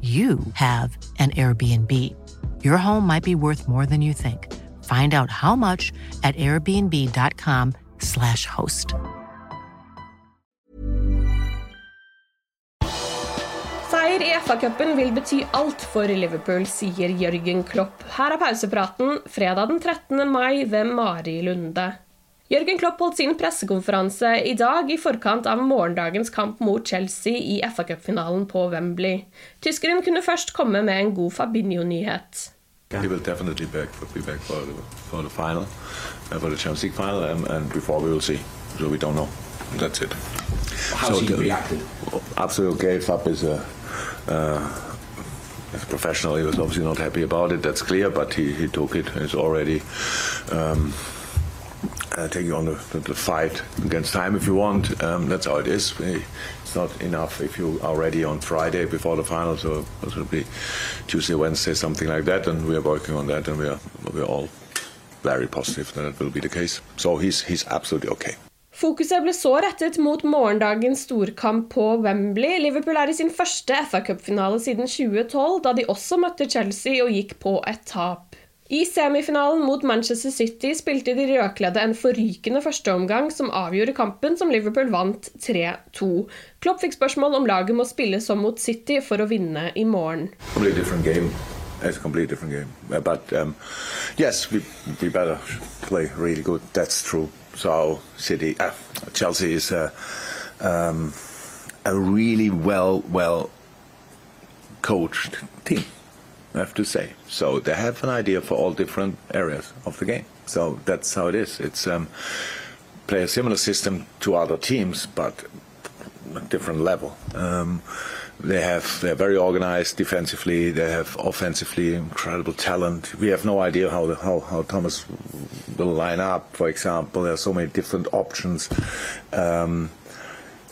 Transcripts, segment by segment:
you have an Airbnb. Your home might be worth more than you think. Find out how much at airbnb.com/slash host. Seier i FA-cupen vil bety alt for Liverpool, sier Jørgen Klopp. Her er pausepraten fredag den 13. mai ved Mari Lunde. Jørgen Klopp holdt sin pressekonferanse i dag i forkant av morgendagens kamp mot Chelsea i FA-cupfinalen på Wembley. Tyskeren kunne først komme med en god Fabinho-nyhet. He will definitely back, be back for for the final, uh, for the Champions League final, and, and before we will see. So we don't know. That's it. How's so he reacted? Absolutely okay. Fab is a, uh, as a professional. He was obviously not happy about it. That's clear. But he, he took it. It's already um, uh, taking on the, the, the, fight against time if you want. Um, that's how it is. It's not enough if you are ready on Friday before the final. So it will be Tuesday, Wednesday, something like that. And we are working on that. And we are we are all very positive that it will be the case. So he's he's absolutely okay. Fokuset ble så rettet mot morgendagens storkamp på Wembley. Liverpool er i sin første FA-cupfinale siden 2012, da de også møtte Chelsea og gikk på et tap. I semifinalen mot Manchester City spilte de rødkledde en forrykende førsteomgang som avgjorde kampen, som Liverpool vant 3-2. Klopp fikk spørsmål om laget må spille som mot City for å vinne i morgen. It's a completely different game. Uh, but um, yes, we, we better play really good. That's true. So City, uh, Chelsea is a, um, a really well, well coached team. I have to say. So they have an idea for all different areas of the game. So that's how it is. It's um, play a similar system to other teams, but a different level. Um, they have they're very organized defensively. They have offensively incredible talent. We have no idea how the, how, how Thomas will line up. For example, there are so many different options um,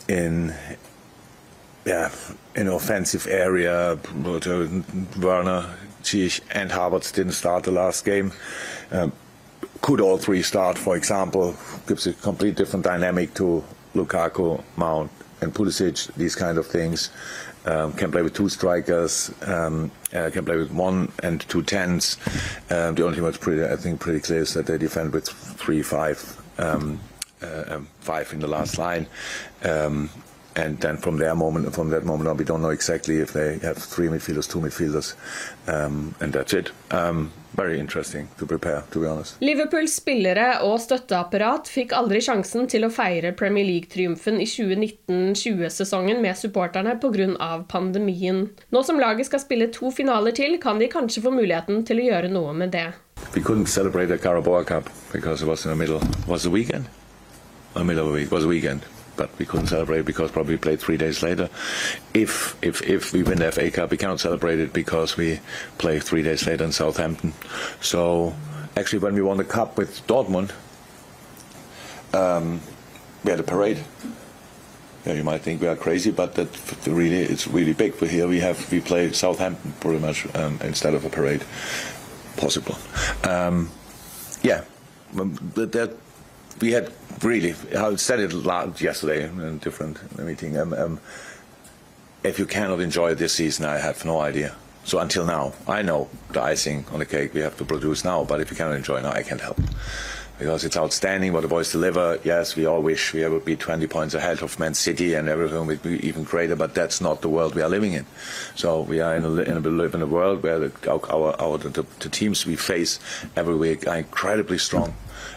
in yeah in offensive area. Werner, Ziyech, and Havertz didn't start the last game. Um, could all three start? For example, gives a complete different dynamic to Lukaku, Mount, and Pulisic. These kind of things. Um, can play with two strikers, um, uh, can play with one and two tens. Um, the only thing that's pretty, I think, pretty clear is that they defend with three, five, um, uh, um, five in the last line. And then from their moment, from that moment on, we don't know exactly if they have three midfielders, two midfielders, um, and that's it. Um, very interesting to prepare, to be honest. Liverpools spillere og støtteapparat fikk aldri sjansen til å feire Premier League-triumfen i 2019-20-sesongen med supporterne pga. pandemien. Nå som laget skal spille to finaler til, kan de kanskje få muligheten til å gjøre noe med det. We couldn't celebrate the Carabao Cup because it was in the middle. Was the weekend? The middle of the week was a weekend but we couldn't celebrate because probably played three days later. If if if we win the FA Cup, we can't celebrate it because we play three days later in Southampton. So actually, when we won the cup with Dortmund, um, we had a parade Yeah, you might think we are crazy, but that really it's really big. But here we have we play Southampton pretty much um, instead of a parade, possible. Um, yeah, that we had really. I said it yesterday in a different meeting. Um, um, if you cannot enjoy this season, I have no idea. So until now, I know the icing on the cake we have to produce now. But if you cannot enjoy now, I can't help because it's outstanding what the boys deliver. Yes, we all wish we would be 20 points ahead of Man City and everything would be even greater, but that's not the world we are living in. So we are in a, in a, in a world where the, our, our the, the, teams we face every week are incredibly strong.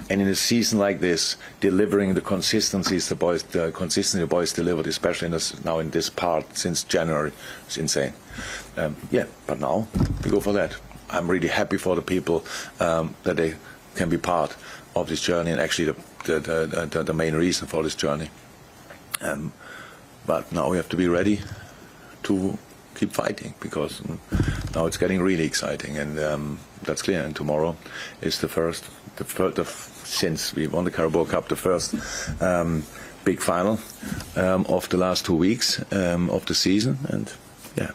And in a season like this, delivering the consistencies the boys, the consistency the boys delivered, especially in this, now in this part since January, is insane. Um, yeah, but now we go for that. I'm really happy for the people um, that they can be part of this journey and actually the, the, the, the main reason for this journey. Um, but now we have to be ready to keep fighting because now it's getting really exciting and um, that's clear. And tomorrow is the first, the, first, the since we won the Carabao Cup, the first um, big final um, of the last two weeks um, of the season. And yeah,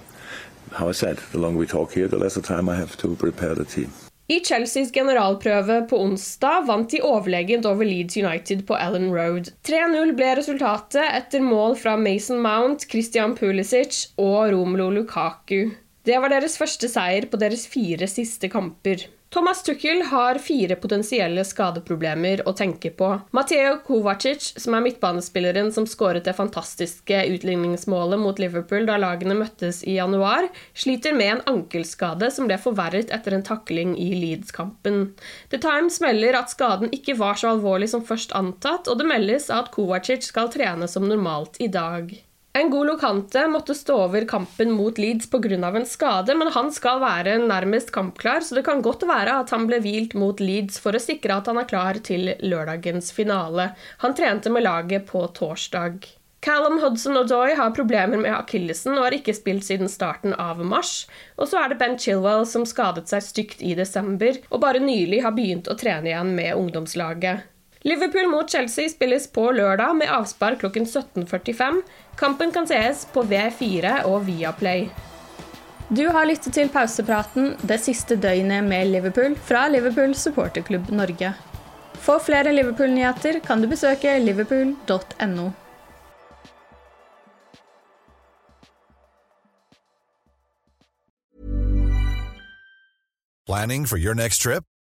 how I said, the longer we talk here, the less the time I have to prepare the team. I Chelseas generalprøve på onsdag vant de overlegent over Leeds United på Ellen Road. 3-0 ble resultatet etter mål fra Mason Mount, Christian Pulisic og Romelu Lukaku. Det var deres første seier på deres fire siste kamper. Thomas Tuchel har fire potensielle skadeproblemer å tenke på. Mateo Kovacic, som er midtbanespilleren som skåret det fantastiske utligningsmålet mot Liverpool da lagene møttes i januar, sliter med en ankelskade som ble forverret etter en takling i Leeds-kampen. The Times melder at skaden ikke var så alvorlig som først antatt, og det meldes at Kovacic skal trene som normalt i dag. N'Golo Kante måtte stå over kampen mot Leeds pga. en skade, men han skal være nærmest kampklar, så det kan godt være at han ble hvilt mot Leeds for å sikre at han er klar til lørdagens finale. Han trente med laget på torsdag. Callum Hudson-Odoi har problemer med akillesen og har ikke spilt siden starten av mars. Og så er det Ben Chilwell som skadet seg stygt i desember, og bare nylig har begynt å trene igjen med ungdomslaget. Liverpool mot Chelsea spilles på lørdag med avspark klokken 17.45. Kampen kan sees på V4 og Viaplay. Du har lyttet til pausepraten det siste døgnet med Liverpool fra Liverpool supporterklubb Norge. For flere Liverpool-nyheter kan du besøke liverpool.no. Planning for your next trip?